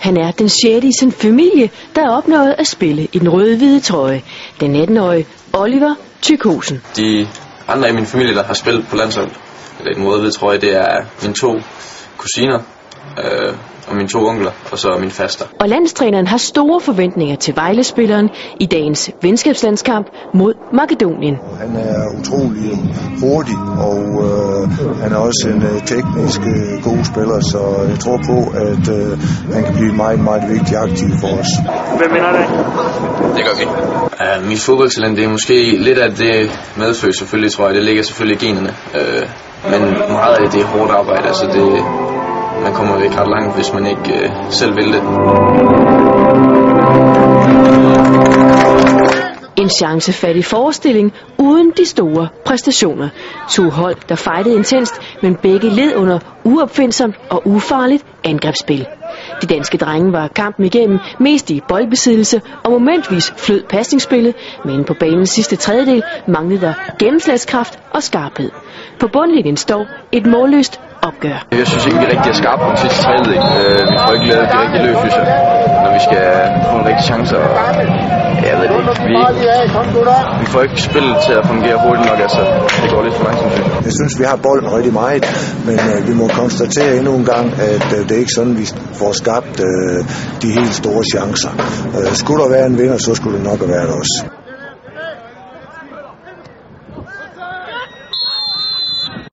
Han er den sjette i sin familie, der er opnået at spille i den røde-hvide trøje. Den 18-årige Oliver Tykhusen. De andre i min familie, der har spillet på landshold, eller i den røde-hvide trøje, det er mine to kusiner, øh, og mine to onkler, og så min faster. Og landstræneren har store forventninger til Vejle-spilleren i dagens venskabslandskamp mod Makedonien. Han er utrolig hurtig, og øh, han er også en øh, teknisk øh, god spiller, så jeg tror på, at øh, han kan blive meget, meget vigtig aktiv for os. Hvem vinder det? Det gør vi. Uh, mit fodboldtalent, det er måske lidt af det medfødt selvfølgelig, tror jeg. Det ligger selvfølgelig i generne. Uh, men meget af det er hårdt arbejde, altså det, man kommer ikke ret langt, hvis man ikke øh, selv vil det. En chancefattig forestilling uden de store præstationer. To hold, der fejtede intenst, men begge led under uopfindsomt og ufarligt angrebsspil. De danske drenge var kampen igennem mest i boldbesiddelse og momentvis flød pasningsspillet, men på banens sidste tredjedel manglede der gennemslagskraft og skarphed. På bundlinjen står et målløst opgør. Jeg synes ikke, vi rigtig er skarpe på den sidste tredjedel. Øh, vi får ikke lavet de rigtige løb, synes jeg, når vi skal få en rigtig chance. Vi, vi får ikke spillet til at fungere hurtigt nok, altså. Det går lidt for langsomt, synes jeg. Jeg synes, vi har bolden rigtig meget, men øh, vi må konstatere endnu en gang, at øh, det er ikke sådan, vi får skabt øh, de helt store chancer. Øh, skulle der være en vinder, så skulle det nok have været os.